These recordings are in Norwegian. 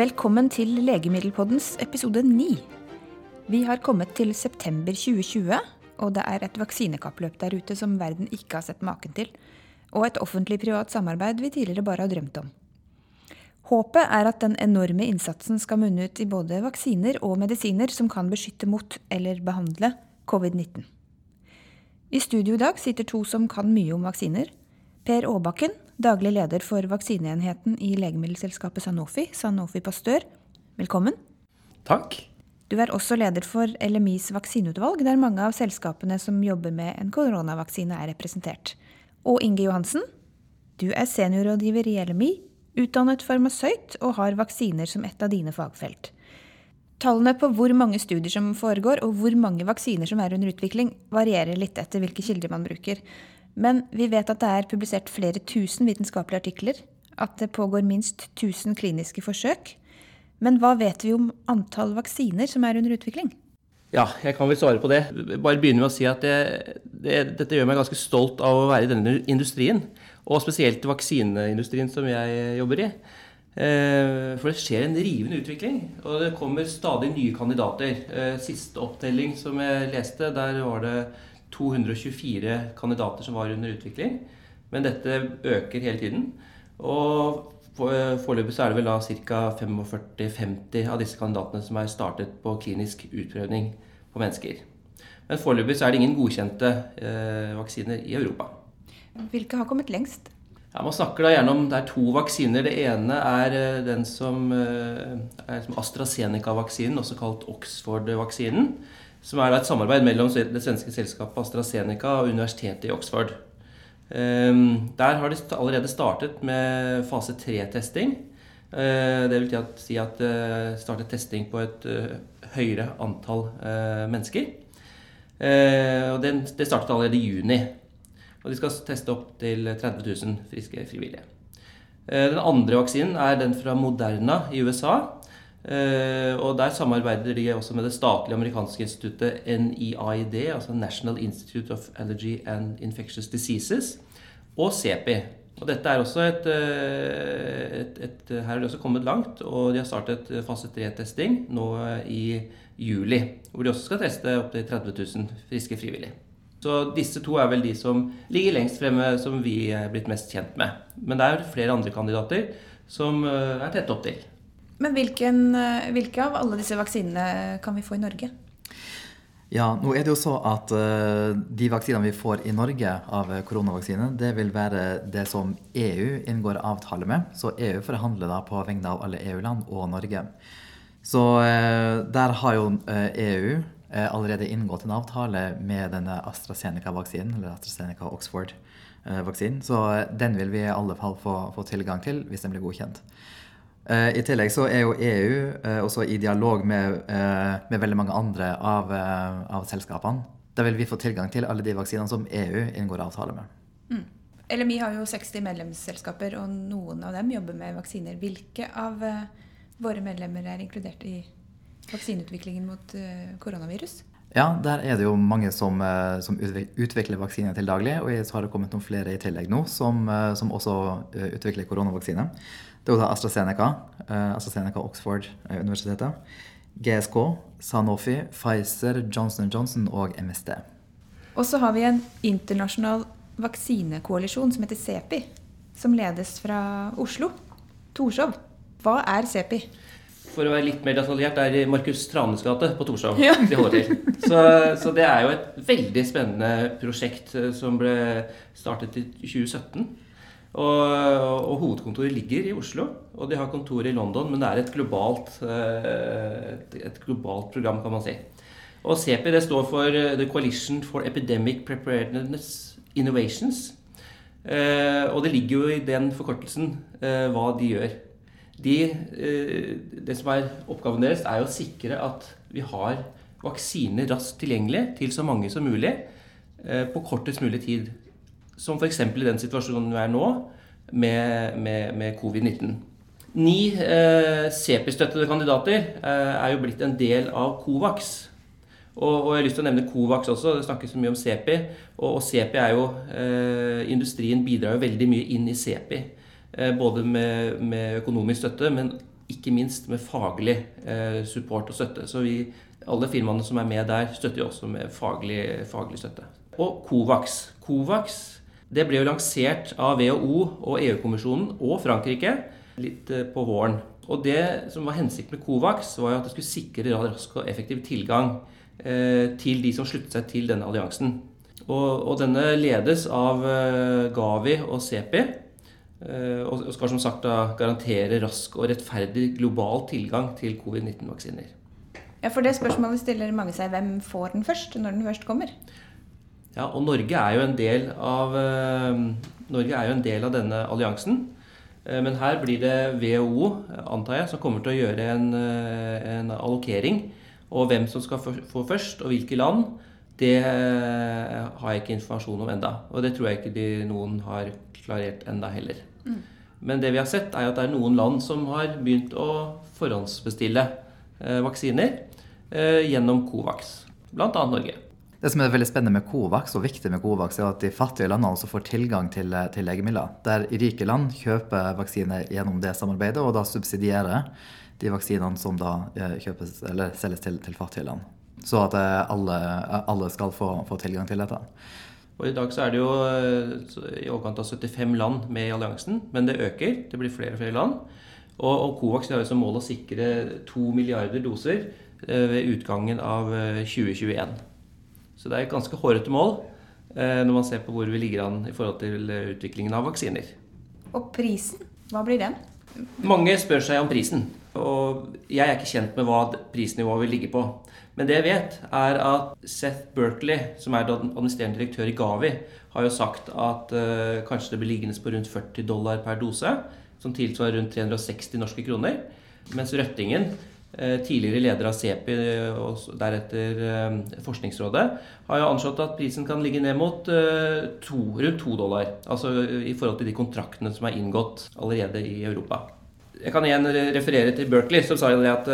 Velkommen til Legemiddelpoddens episode 9. Vi har kommet til september 2020, og det er et vaksinekappløp der ute som verden ikke har sett maken til. Og et offentlig-privat samarbeid vi tidligere bare har drømt om. Håpet er at den enorme innsatsen skal munne ut i både vaksiner og medisiner som kan beskytte mot eller behandle covid-19. I studio i dag sitter to som kan mye om vaksiner. Per Aabakken, daglig leder for vaksineenheten i legemiddelselskapet Sanofi, Sanofi Pasteur. Velkommen. Takk. Du er også leder for LMIs vaksineutvalg, der mange av selskapene som jobber med en koronavaksine, er representert. Og Inge Johansen, du er seniorrådgiver i LMI, utdannet farmasøyt og har vaksiner som et av dine fagfelt. Tallene på hvor mange studier som foregår, og hvor mange vaksiner som er under utvikling, varierer litt etter hvilke kilder man bruker. Men vi vet at det er publisert flere tusen vitenskapelige artikler, at det pågår minst 1000 kliniske forsøk. Men hva vet vi om antall vaksiner som er under utvikling? Ja, jeg kan vel svare på det. Bare begynne med å si at det, det, dette gjør meg ganske stolt av å være i denne industrien. Og spesielt vaksineindustrien som jeg jobber i. Eh, for det skjer en rivende utvikling, og det kommer stadig nye kandidater. Eh, siste opptelling som jeg leste, der var det 224 kandidater som var under utvikling. Men dette øker hele tiden. Og foreløpig så er det vel da ca. 45-50 av disse kandidatene som er startet på klinisk utprøvning på mennesker. Men foreløpig så er det ingen godkjente eh, vaksiner i Europa. Hvilke har kommet lengst? Ja, man snakker da gjerne om Det er to vaksiner. Det ene er eh, den som eh, er som AstraZeneca-vaksinen, også kalt Oxford-vaksinen som er et samarbeid mellom det svenske selskapet AstraZeneca og universitetet i Oxford. Ehm, der har de allerede startet med fase 3-testing. Eh, det vil si at de eh, startet testing på et eh, høyere antall mennesker. Og det startet allerede i juni. Og de skal teste opp til 30 000 friske frivillige. Den andre vaksinen er den fra Moderna i USA. Uh, og Der samarbeider de også med det statlige amerikanske instituttet NEID, altså National Institute of Allergy and Infectious Diseases, og CEPI. Og dette er også et, eh, et, et, Her har de også kommet langt, og de har startet fase 3-testing nå i juli. Hvor de også skal teste opptil 30 000 friske frivillige. Så disse to er vel de som ligger lengst fremme, som vi er blitt mest kjent med. Men det er flere andre kandidater som eh, er tett opp til. Men hvilken, eh, hvilke av alle disse vaksinene kan vi få i Norge? Ja, nå er det jo så at uh, De vaksinene vi får i Norge av koronavaksine, det vil være det som EU inngår avtale med. Så EU forhandler da på vegne av alle EU-land og Norge. Så der har jo EU allerede inngått en avtale med denne AstraZeneca-vaksinen, eller AstraZeneca Oxford-vaksinen. Så den vil vi i alle fall få, få tilgang til hvis den blir godkjent. Eh, I tillegg så er jo EU eh, også i dialog med, eh, med veldig mange andre av, av, selskapene. Da vil vi få tilgang til alle de vaksinene som EU inngår avtale med. Mm. LMI har jo 60 medlemsselskaper, og noen av dem jobber med vaksiner. Hvilke av våre medlemmer er inkludert i vaksineutviklingen mot koronavirus? Ja, der er det jo mange som, som utvikler vaksiner til daglig. Og så har det kommet noen flere i tillegg nå som, som også utvikler koronavaksine. Det er AstraZeneca, uh, AstraZeneca Oxford-universitetet. Eh, GSK, Sanofi, Pfizer, Johnson Johnson og MSD. Og så har vi en internasjonal vaksinekoalisjon som heter CEPI, som ledes fra Oslo. Torshov. Hva er CEPI? For å være litt mer detaljert, det er Markus Tranes gate på Torshov ja. de holder til. Så, så, det er jo et veldig spennende prosjekt eh, som ble startet i 2017. Og, og, hovedkontoret ligger i Oslo, og de har kontor i London, men det er et globalt, eh, et, et globalt program, kan man si. Og CEPI det står for eh, The Coalition for Epidemic Preparedness Innovations. Eh, og det ligger jo i den forkortelsen hva de gjør. De, det som er Oppgaven deres er å sikre at vi har vaksiner raskt tilgjengelig til så mange som mulig på kortest mulig tid. Som f.eks. i den situasjonen vi er nå, med, med, med covid-19. Ni eh, CEPI-støttede kandidater eh, er jo blitt en del av Covax. Og, og, jeg har lyst til å nevne Covax også. Det snakkes så mye om CEPI. Og, og CEPI er jo eh, Industrien bidrar jo veldig mye inn i CEPI. Eh, både med, med, økonomisk støtte, men ikke minst med faglig eh, support og støtte. Så vi, alle firmaene som er med der, støtter jo også med faglig, faglig støtte. Og Covax. Covax det ble jo lansert av WHO og EU-kommisjonen og Frankrike litt eh, på våren. Og det som var hensikten med Covax, var jo at det skulle sikre rask og effektiv tilgang eh, til de som sluttet seg til denne alliansen. Og, og denne ledes av eh, Gavi og CEPI. Og skal som sagt da garantere rask og rettferdig global tilgang til covid-19-vaksiner. Ja, For det spørsmålet stiller mange seg. Hvem får den først, når den først kommer? Ja, og Norge er jo en del av, Norge er jo en del av denne alliansen. Eh, men her blir det WHO, antar jeg, som kommer til å gjøre en, eh, en allokering. Og hvem som skal få først, og hvilke land, det eh, har jeg ikke informasjon om enda. Og det tror jeg ikke de, noen har klarert enda heller. Mm. Men det vi har sett, er at det er noen land som har begynt å forhåndsbestille eh, vaksiner eh, gjennom Covax. Annet Norge. Det som er veldig spennende med Covax, og viktig med Covax, er at de fattige landene også får tilgang til, til legemidler. Der rike land kjøper vaksiner gjennom det samarbeidet, og da subsidierer de vaksinene som da eh, kjøpes, eller selges til, til fattige land. Så at eh, alle, alle skal få, få, tilgang til dette. Og I dag så er det jo eh, i overkant av 75 land med i alliansen, men det øker. Det blir flere og flere land. Og, og Covax har jo som mål å sikre to milliarder doser ved utgangen av 2021. Så det er et ganske hårete mål eh, når man ser på hvor vi ligger an i forhold til eh, utviklingen av vaksiner. Og prisen, hva blir den? Mange spør seg om prisen. Og jeg er ikke kjent med hva prisnivået vil ligge på. Men det jeg vet, er at Seth Berkley, som er administrerende direktør i Gavi, har jo sagt at uh, kanskje det blir liggende på rundt 40 dollar per dose, som tilsvarer rundt 360 norske kroner. Mens Røttingen tidligere leder av CEPI og deretter eh, Forskningsrådet, har jo anslått at prisen kan ligge ned mot eh, to, rundt to dollar. Altså i forhold til de kontraktene som er inngått allerede i Europa. Jeg kan igjen referere til Berkeley, som sa at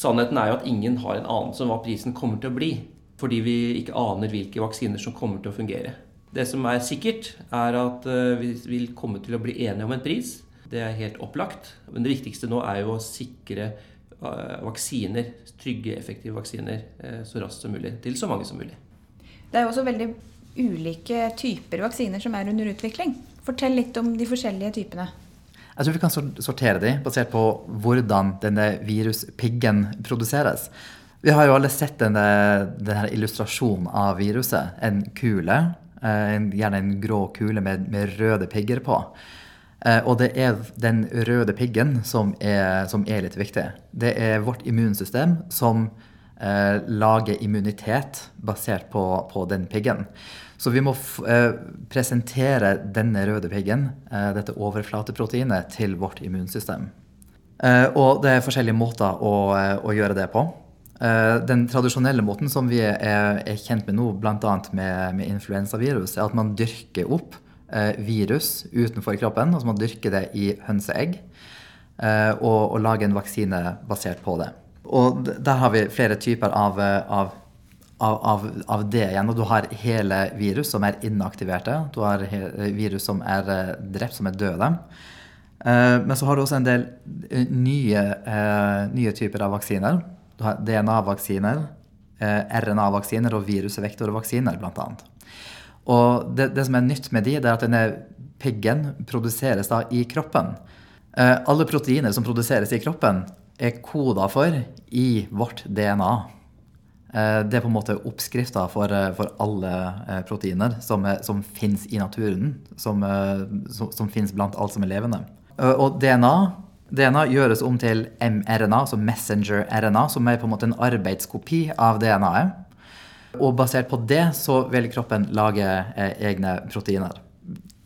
sannheten er jo at ingen har en anelse om hva prisen kommer til å bli. Fordi vi ikke aner hvilke vaksiner som kommer til å fungere. Det som er sikkert, er at vi vil komme til å bli enige om en pris. Det er helt opplagt. Men det viktigste nå er jo å sikre Eh, vaksiner, trygge, effektive vaksiner eh, så raskt som mulig til så mange som mulig. Det er jo også veldig ulike typer vaksiner som er under utvikling. Fortell litt om de forskjellige typene. Jeg tror vi kan sortere de basert på hvordan denne viruspiggen produseres. Vi har jo alle sett denne, denne illustrasjonen av viruset. En kule, en, gjerne en grå kule med, med røde pigger på. Eh, og det er den røde piggen som er, som er litt viktig. Det er vårt immunsystem som eh, lager immunitet basert på, på, den piggen. Så vi må eh, presentere denne røde piggen, eh, dette overflateproteinet, til vårt immunsystem. Eh, og det er forskjellige måter å, eh, å gjøre det på. Den tradisjonelle måten som vi er, er kjent med nå, bl.a. med, med influensavirus, er at man dyrker opp virus utenfor kroppen, altså man dyrker det i hønseegg, eh, og, og lager en vaksine basert på det. Og der har vi flere typer av, av, av, av det igjen. Og du har hele virus som er inaktiverte. Du har virus som er eh, drept, som er døde. Men så har du også en del nye, nye typer av vaksiner. Du har DNA-vaksiner, RNA-vaksiner og virusvektorvaksiner, blant annet. Og det, det, som er nytt med de, det er at denne piggen produseres da i kroppen. Eh, alle proteiner som produseres i kroppen, er koda for i vårt DNA. Eh, det er på en måte oppskrifta for, eh, for, alle eh, proteiner som, eh, som fins i naturen. Som, som, som fins blant alt som er levende. og DNA DNA gjøres om til mRNA, altså messenger-RNA, som er på en måte en arbeidskopi av DNA-et. Og basert på det så vil kroppen lage eh, egne proteiner.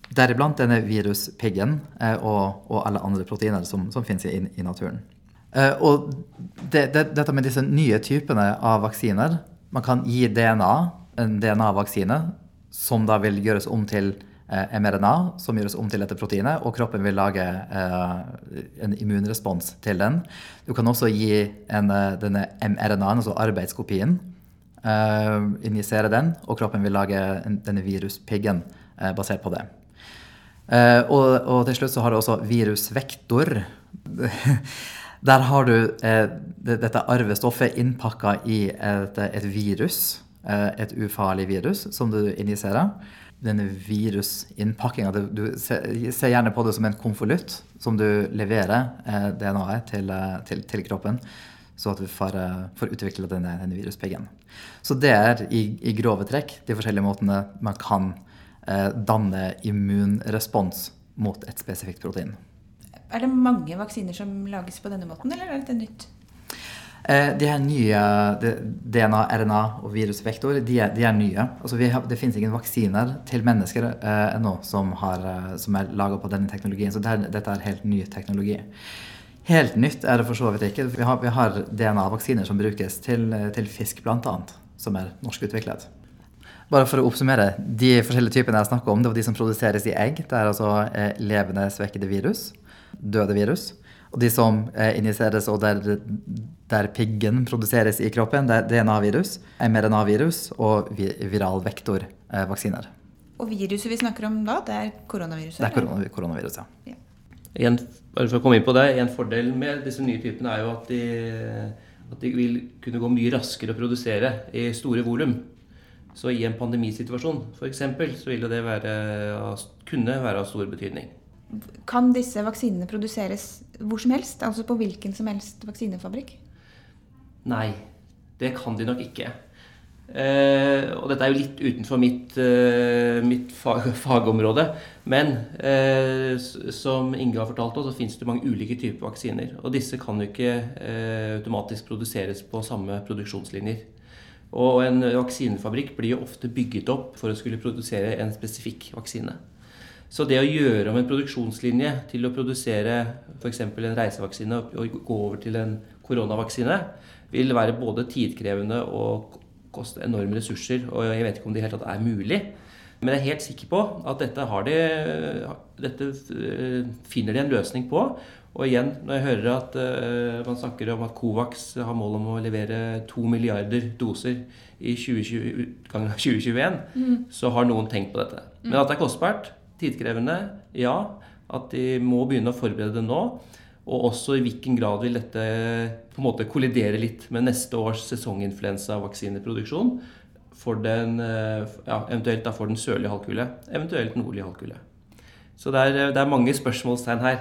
Deriblant denne viruspiggen eh, og, og, alle andre proteiner som, som finnes i, i naturen. Eh, og det, det, dette med disse nye typene av vaksiner Man kan gi DNA, en DNA-vaksine, som da vil gjøres om til mRNA, som gjøres om til dette proteinet, og kroppen vil lage en immunrespons til den. Du kan også gi en, denne mRNA-en, altså arbeidskopien, injisere den, og kroppen vil lage en, denne viruspiggen uh, basert på det. Uh, og, og, til slutt så har du også virusvektor. Der har du eh, dette arvestoffet innpakka i et, et virus, eh, et ufarlig virus, som du injiserer. Denne virusinnpakkinga Du, ser, gjerne på det som en konvolutt som du leverer eh, DNA-et til, eh, til, til, kroppen, så at vi får, eh, får utvikla denne, denne viruspiggen. Så det er i, i, grove trekk de forskjellige måtene man kan eh, danne immunrespons mot et spesifikt protein. Er det mange vaksiner som lages på denne måten, eller er dette nytt? Eh, de her nye DNA, RNA og virusvektor, de de er nye. Altså har, det finnes ingen vaksiner til mennesker eh, ennå som, har, eh, som er laga på denne teknologien. Så det her, dette er helt ny teknologi. Helt nytt er det for så vidt ikke. Vi har, har DNA-vaksiner som brukes til, til fisk, bl.a., som er norskutviklet. Bare for å oppsummere, De forskjellige typene jeg snakker om, det var de som produseres i egg. Det er altså eh, levende svekkede virus døde virus. Og de som eh, injiseres og der, der, piggen produseres i kroppen, det er DNA-virus, mRNA-virus og viral vektorvaksiner. Og viruset vi snakker om da, det er koronaviruset? Det er korona, koronavirus, ja. ja. En, bare for å komme inn på det, En fordel med disse nye typene er jo at de, at de vil kunne gå mye raskere å produsere i store volum. Så i en pandemisituasjon f.eks. så vil det være, kunne være av stor betydning. Kan disse vaksinene produseres hvor som helst? Altså på hvilken som helst vaksinefabrikk? Nei, det kan de nok ikke. Eh, og dette er jo litt utenfor mitt, eh, mitt fag, fagområde. Men eh, som Inge har fortalt oss, så finnes det mange ulike typer vaksiner. Og disse kan jo ikke eh, automatisk produseres på samme produksjonslinjer. Og en vaksinefabrikk blir jo ofte bygget opp for å skulle produsere en spesifikk vaksine. Så det å gjøre om en produksjonslinje til å produsere f.eks. en reisevaksine og gå over til en koronavaksine, vil være både tidkrevende og koste enorme ressurser. Og jeg vet ikke om det i hele tatt er mulig. Men jeg er helt sikker på at dette, de, dette eh, finner de en løsning på. Og igjen, når jeg hører at uh, man snakker om at Covax har mål om å levere to milliarder doser i 2020, utgangen av 2021, mm. så har noen tenkt på dette. Men at det er kostbart, tidkrevende, ja. At de må begynne å forberede det nå. Og også i hvilken grad vil dette på en måte kollidere litt med neste års sesonginfluensavaksineproduksjon for den, ja, eventuelt da for den sørlige halvkule, eventuelt nordlige halvkule. Så det er, det er mange spørsmålstegn her.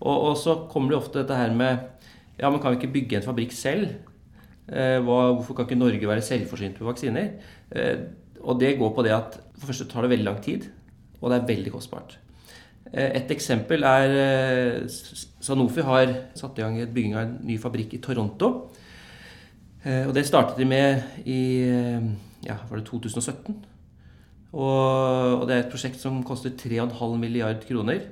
Og, og, så kommer det ofte dette her med Ja, men kan vi ikke bygge en fabrikk selv? Eh, hva, hvorfor kan ikke Norge være selvforsynt med vaksiner? Eh, og det går på det at for det første tar det veldig lang tid og det er veldig kostbart. Eh, et eksempel er eh, Sanofi har satt i gang et bygging av en ny fabrikk i Toronto. Eh, og det startet de med i ja, var det 2017. Og, det er et prosjekt som koster 3,5 milliard kroner.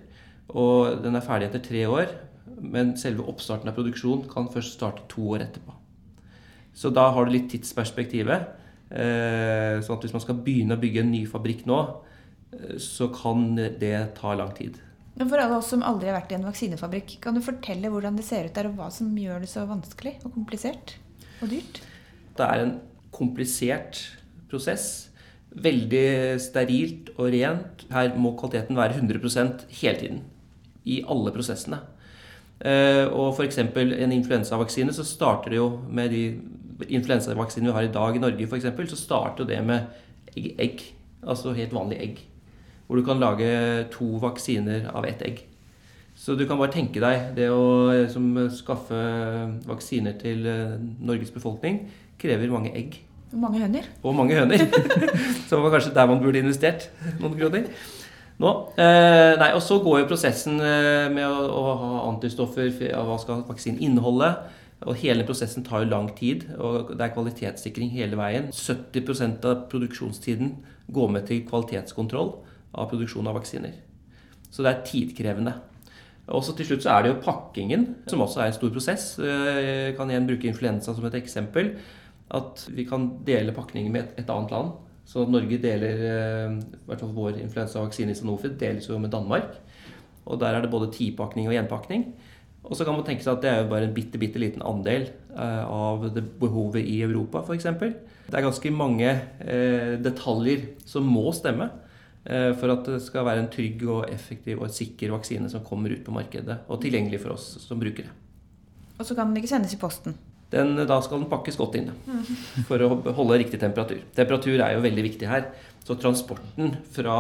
Og den er ferdig etter tre år. Men selve oppstarten av produksjon kan først starte to år etterpå. Så da har du litt tidsperspektivet. Sånn at hvis man skal begynne å bygge en ny fabrikk nå, så kan det ta lang tid. Men For alle oss som aldri har vært i en vaksinefabrikk, kan du fortelle hvordan det ser ut der, og hva som gjør det så vanskelig og komplisert og dyrt? Det er en komplisert prosess. Veldig sterilt og rent. Her må kvaliteten være 100 hele tiden. I alle prosessene. Eh, og f.eks. en influensavaksine, så starter det jo med de influensavaksinene vi har i dag i Norge, f.eks., så starter det med egg. Altså helt vanlig egg hvor du kan lage to vaksiner av ett egg. Så du kan bare tenke deg det å liksom, skaffe vaksiner til eh, Norges befolkning krever mange egg. Og mange høner. Og mange høner. så det var kanskje der man burde investert noen kroner. Nå, eh, nei, og så går jo prosessen eh, med å, å, ha antistoffer, hva skal vaksinen inneholde? Og hele prosessen tar jo lang tid, og det er kvalitetssikring hele veien. 70% av produksjonstiden går med til kvalitetskontroll av produksjon av vaksiner. Så det er tidkrevende. Også til slutt så er det jo pakkingen, som også er en stor prosess. Jeg kan igjen bruke influensa som et eksempel. At vi kan dele pakningen med et, annet land. Så Norge deler eh, i hvert fall vår influensavaksine i Sanofi deles jo med Danmark. Og der er det både tipakning og gjenpakning. Og så kan man tenke seg at det er jo bare en bitte, bitte liten andel eh, av det behovet i Europa, f.eks. Det er ganske mange eh, detaljer som må stemme Eh, for at det skal være en trygg og effektiv og sikker vaksine som kommer ut på markedet og tilgjengelig for oss som brukere. Og så kan den ikke sendes i posten. Den, da skal den pakkes godt inn for å holde riktig temperatur. Temperatur er jo veldig viktig her. Så transporten fra,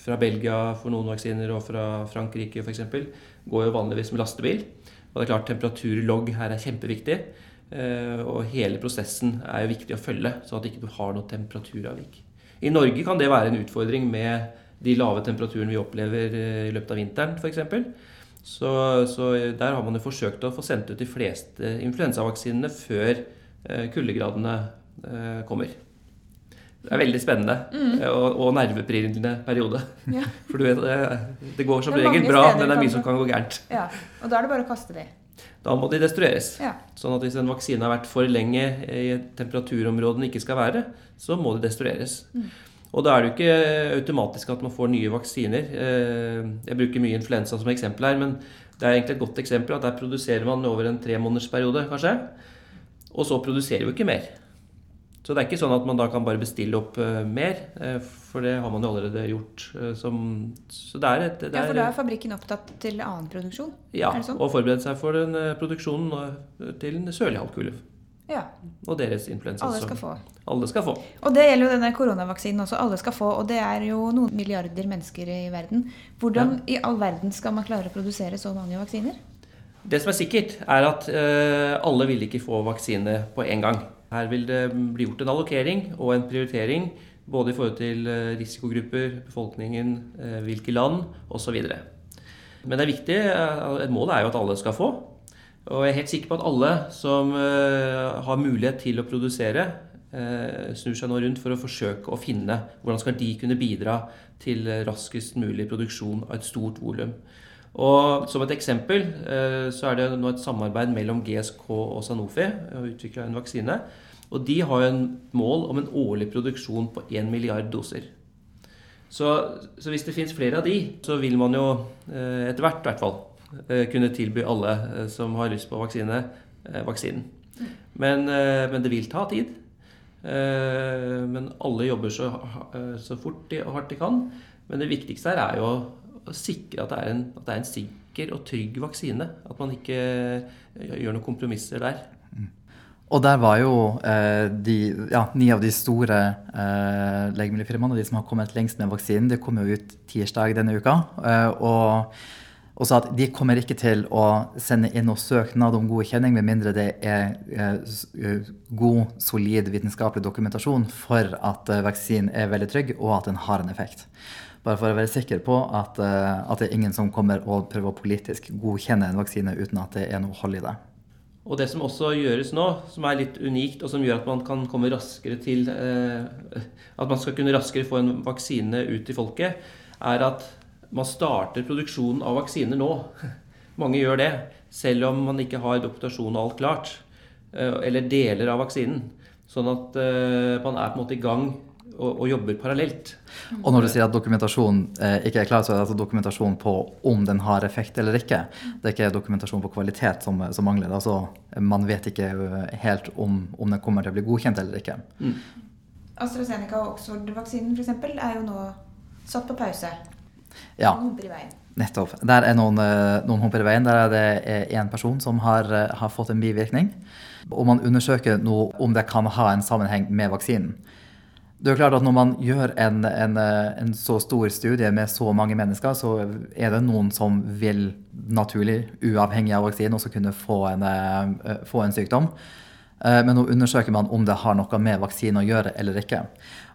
fra Belgia for noen vaksiner og fra Frankrike f.eks. går jo vanligvis med lastebil. Og det er klart temperaturlogg her er kjempeviktig. Eh, og hele prosessen er jo viktig å følge, så at ikke du har noe temperaturavvik. I Norge kan det være en utfordring med de lave temperaturene vi opplever eh, i løpet av vinteren f.eks. Så, så der har man jo forsøkt å få sendt ut de fleste influensavaksinene før eh, kuldegradene eh, kommer. Det er veldig spennende mm. og, og nervepirrende periode. Ja. For du vet, det, det går som regel bra, men det er mye som kan gå gærent. Ja, Og da er det bare å kaste de? Da må de destrueres. Ja. Sånn at hvis en vaksine har vært for lenge i et temperaturområde den ikke skal være, så må de destrueres. Mm. Og da er det jo ikke automatisk at man får nye vaksiner. Eh, jeg bruker mye influensa som eksempel her, men det er egentlig et godt eksempel at der produserer man over en tremånedersperiode, kanskje. Og så produserer vi ikke mer. Så det er ikke sånn at man da kan bare bestille opp uh, mer, uh, for det har man jo allerede gjort. Uh, som, så det er et det er, Ja, for da er fabrikken opptatt til annen produksjon? Ja, sånn? og forberede seg for den produksjonen til den sørlige halvkule. Ja. Og deres influensa. Alle skal få. Alle skal få. Og det gjelder jo denne koronavaksinen også. Alle skal få. Og det er jo noen milliarder mennesker i verden. Hvordan ja. i all verden skal man klare å produsere så mange vaksiner? Det som er sikkert, er at uh, alle vil ikke få vaksine på en gang. Her vil det bli gjort en allokering og en prioritering både i forhold til uh, risikogrupper, befolkningen, uh, hvilke land osv. Men det er viktig, et mål er jo at alle skal få. Og jeg er helt sikker på at alle som har mulighet til å produsere, snur seg nå rundt for å forsøke å finne hvordan skal de kunne bidra til raskest mulig produksjon av et stort volum. Og Som et eksempel så er det nå et samarbeid mellom GSK og Sanofi og utvikla en vaksine. Og de har jo en mål om en årlig produksjon på 1 milliard doser. Så, så hvis det finnes flere av de, så vil man jo etter hvert i hvert fall Eh, kunne tilby alle eh, som har lyst på vaksine, eh, vaksinen. Men, men det vil ta tid. Men alle jobber så, så fort og hardt de kan. Men det viktigste her er jo å sikre at det er en, det er en sikker og trygg vaksine. At man ikke gjør noen kompromisser der. Og der var jo eh, de, ja, ni av de store eh, legemiddelfirmaene, de som har kommet lengst med vaksinen, det kom jo ut tirsdag denne uka. Eh, og og sa at de kommer ikke til å sende inn noe søknad om godkjenning med mindre det er eh, eh, god, solid vitenskapelig dokumentasjon for at eh, vaksinen er veldig trygg, og at den har en effekt. Bare for å være sikker på at, at det er ingen som kommer og prøver å politisk godkjenne en vaksine uten at det er noe hold i det. Og det som også gjøres nå, som er litt unikt, og som gjør at man kan komme raskere til At man skal kunne raskere få en vaksine ut til folket, er at man starter produksjonen av vaksiner nå. Mange gjør det, selv om man ikke har dokumentasjon og alt klart. Eh, eller deler av vaksinen. Sånn at eh, man er på en måte i gang og, og jobber parallelt. Og når du sier at dokumentasjon eh, ikke er klar, så er det altså dokumentasjon på om den har effekt eller ikke. Det er ikke dokumentasjon på kvalitet som, som mangler. Altså, man vet ikke helt om, om, den kommer til å bli godkjent eller ikke. Mm. AstraZeneca og Oxford-vaksinen f.eks. er jo nå satt på pause. Ja. Nettopp. Der er noen, eh, noen humper i veien. Der er det én person som har, eh, har, fått en bivirkning. Og man undersøker nå om det kan ha en sammenheng med vaksinen. Det er klart at Når man gjør en, en, eh, en, så stor studie med så mange mennesker, så er det noen som vil naturlig, uavhengig av vaksinen, også kunne få en, få en sykdom. Men nå undersøker man om det har noe med vaksinen å gjøre eller ikke.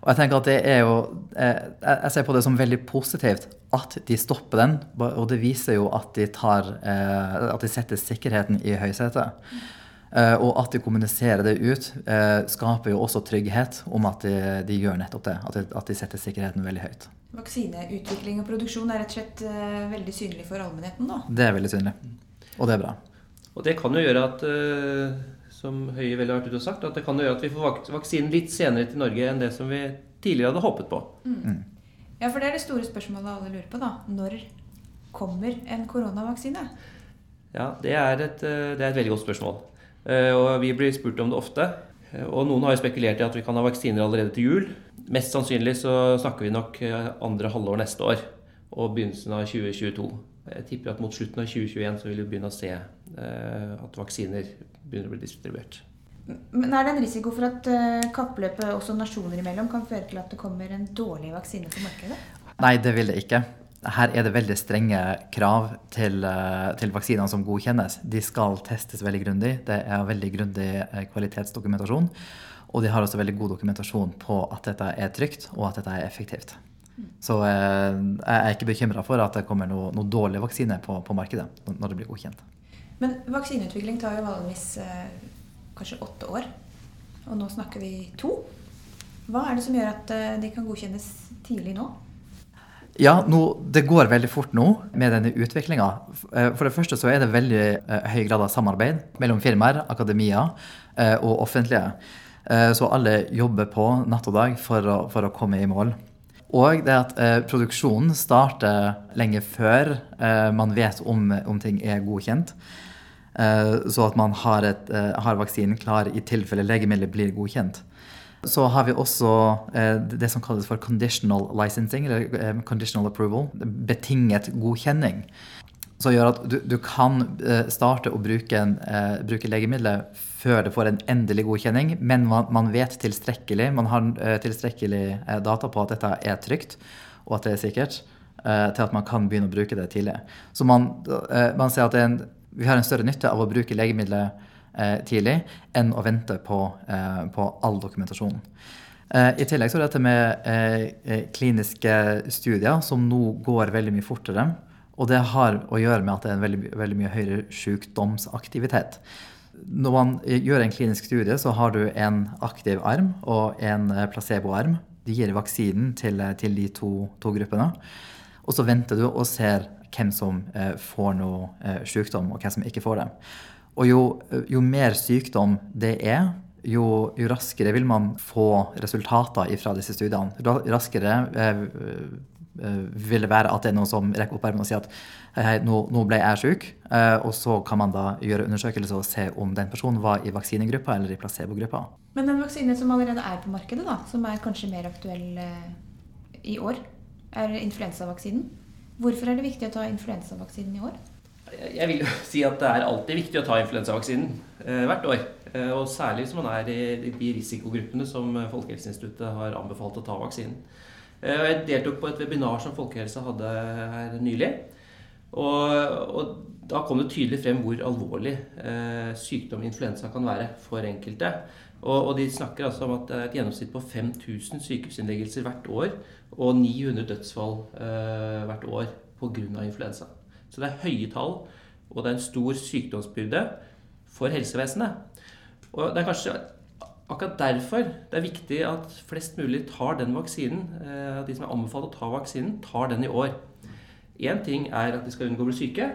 Og Jeg at det er jo, jeg ser på det som veldig positivt at de stopper den. Og det viser jo at de, tar, eh, at de setter sikkerheten i høysetet. Eh, og at de kommuniserer det ut, eh, skaper jo også trygghet om at de, de gjør nettopp det. At de, at de, setter sikkerheten veldig høyt. Vaksineutvikling og produksjon er rett og slett veldig synlig for allmennheten nå? Det er veldig synlig. Og det er bra. Og det kan jo gjøre at som Høie vel har vært ute og sagt, at det kan gjøre at vi får vaksinen litt senere til Norge enn det som vi tidligere hadde håpet på. Mm. mm. Ja, for det er det store spørsmålet alle lurer på. da. Når kommer en koronavaksine? Ja, det er et, eh, det er et veldig godt spørsmål. Eh, og vi blir spurt om det ofte. Eh, og noen har jo spekulert i at vi kan ha vaksiner allerede til jul. Mest sannsynlig så snakker vi nok andre halvår neste år og begynnelsen av 2022. Jeg tipper at mot slutten av 2021 så vil vi begynne å se eh, at vaksiner begynner å bli distribuert. Men er det en risiko for at kappløpet også nasjoner imellom kan føre til at det kommer en dårlig vaksine på markedet? Nei, det vil det ikke. Her er det veldig strenge krav til, uh, til vaksinene som godkjennes. De skal testes veldig grundig. Det er veldig grundig uh, kvalitetsdokumentasjon. Og de har også veldig god dokumentasjon på at dette er trygt og at dette er effektivt. Så jeg er ikke bekymra for at det kommer noe, noe dårlig vaksine på, på, markedet når det blir godkjent. Men vaksineutvikling tar jo vanligvis kanskje åtte år. Og nå snakker vi to. Hva er det som gjør at eh, de kan godkjennes tidlig nå? Ja, nå, Det går veldig fort nå med denne utviklinga. Eh, for det første så er det veldig eh, høy grad av samarbeid mellom firmaer, akademia og offentlige. Så alle jobber på natt og dag for å, for å komme i mål. Og det at eh, produksjonen starter lenge før eh, man vet om, om ting er godkjent. Eh, så at man har, et, eh, har, vaksinen klar i tilfelle legemiddelet blir godkjent. Så har vi også eh, det som kalles for conditional licensing, eller conditional approval. Betinget godkjenning. Som gjør at du, du kan starte å bruke, en, bruke, legemiddelet før det får en endelig godkjenning, men man, man vet tilstrekkelig, man har tilstrekkelig data på at dette er trygt, og at det er sikkert, til at man kan begynne å bruke det tidlig. Så man, man ser at en vi har en større nytte av å bruke legemiddelet eh, tidlig enn å vente på, eh, på all dokumentasjon. Eh, I tillegg så er dette med eh, eh, kliniske studier som nå går veldig mye fortere. Og det har å gjøre med at det er en veldig, veldig mye høyere sykdomsaktivitet. Når man gjør en klinisk studie, så har du en aktiv arm og en eh, placeboarm. De gir vaksinen til, til de to, to gruppene. Og så venter du og ser hvem som eh, får noe eh, sykdom, og hvem som ikke får det. Og jo, jo mer sykdom det er, jo, jo, raskere vil man få resultater fra disse studiene. Raskere eh, vil det være at det er noen som rekker opp armen og sier at hei, nå, nå ble jeg syk. og så kan man da gjøre undersøkelser og se om den personen var i vaksinegruppa eller i placebogruppa. Men den vaksinen som allerede er på markedet, da, som er kanskje mer aktuell i år, er influensavaksinen. Hvorfor er det viktig å ta influensavaksinen i år? Jeg vil jo si at det er alltid viktig å ta influensavaksinen eh, hvert år. Eh, og særlig hvis man er i de risikogruppene som Folkehelseinstituttet har anbefalt å ta vaksinen. Eh, jeg deltok på et webinar som Folkehelsa hadde her nylig. Og, og, da kom det tydelig frem hvor alvorlig eh, sykdom influensa kan være for enkelte. Og, og, de snakker altså om at det er et gjennomsnitt på 5000 sykehusinnleggelser hvert år og 900 dødsfall eh, hvert år pga. influensa. Så det er høye tall, og det er en stor sykdomsbyrde for helsevesenet. Og det er kanskje akkurat derfor det er viktig at flest mulig tar den vaksinen. at de som er anbefalt å ta vaksinen, tar den i år. Én ting er at de skal unngå å bli syke.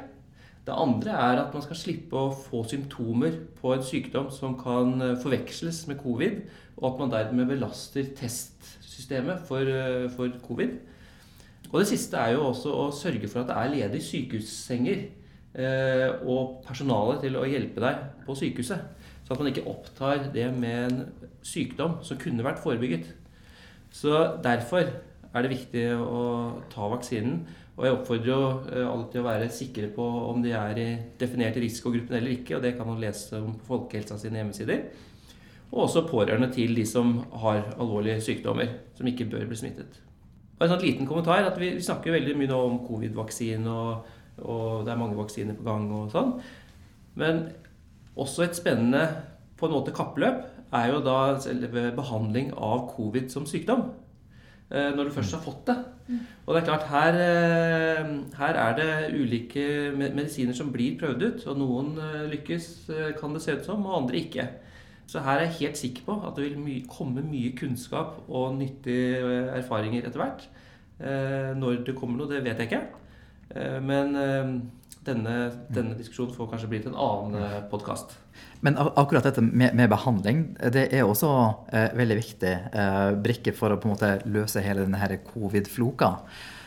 Det andre er at man skal slippe å få symptomer på en sykdom som kan eh, forveksles med covid, og at man dermed belaster testsystemet for, eh, for covid. Og det siste er jo også å sørge for at det er ledige sykehussenger eh, og personale til å hjelpe deg på sykehuset. Så at man ikke opptar det med en sykdom som kunne vært forebygget. Så derfor er det viktig å ta vaksinen. Og jeg oppfordrer jo eh, alle å være sikre på om de er i definerte risikogruppen eller ikke. og Det kan man lese om på Folkehelsa sine hjemmesider. Og også pårørende til de som har alvorlige sykdommer, som ikke bør bli smittet. Og en sånn liten kommentar at Vi, snakker veldig mye nå om covid-vaksine, og, og, det er mange vaksiner på gang. og sånn. Men også et spennende på en måte kappløp er jo da selve behandling av covid som sykdom. Eh, når du først har fått det. Og det er klart, her, eh, her, er det ulike medisiner som blir prøvd ut. Og noen eh, lykkes, kan det se ut som, og andre ikke. Så her er jeg helt sikker på at det vil my komme mye kunnskap og nyttige erfaringer etter hvert. Når det kommer noe, det vet jeg ikke. Men denne, denne diskusjonen får kanskje bli til en annen podkast. Men akkurat dette med, med, behandling det er også eh, veldig viktig eh, brikke for å på en måte løse hele denne covid-floka.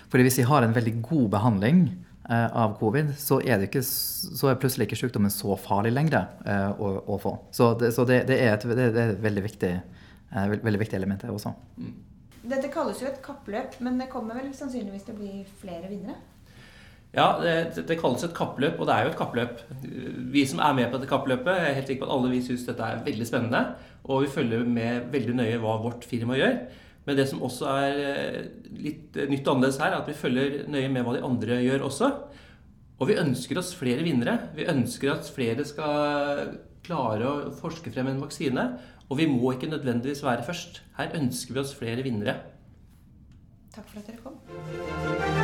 Fordi hvis vi har en veldig god behandling eh, av covid, så er, ikke, så er, plutselig ikke sykdommen så farlig lenger eh, å, å, få. Så, det, så det, det, er et, det, er et, veldig viktig, eh, veldig viktig element, det også. Dette kalles jo et kappløp, men det kommer vel sannsynligvis til å bli flere vinnere? Ja, det, det, kalles et kappløp, og det er jo et kappløp. Vi som er med på dette kappløpet, jeg er helt sikker på at alle vi syns dette er veldig spennende. Og vi følger med veldig nøye hva vårt firma gjør. Men det som også er eh, litt nytt og annerledes her, er at vi følger nøye med hva de andre gjør også. Og vi ønsker oss flere vinnere. Vi ønsker at flere skal klare å forske frem en vaksine. Og vi må ikke nødvendigvis være først. Her ønsker vi oss flere vinnere. Takk for at dere kom.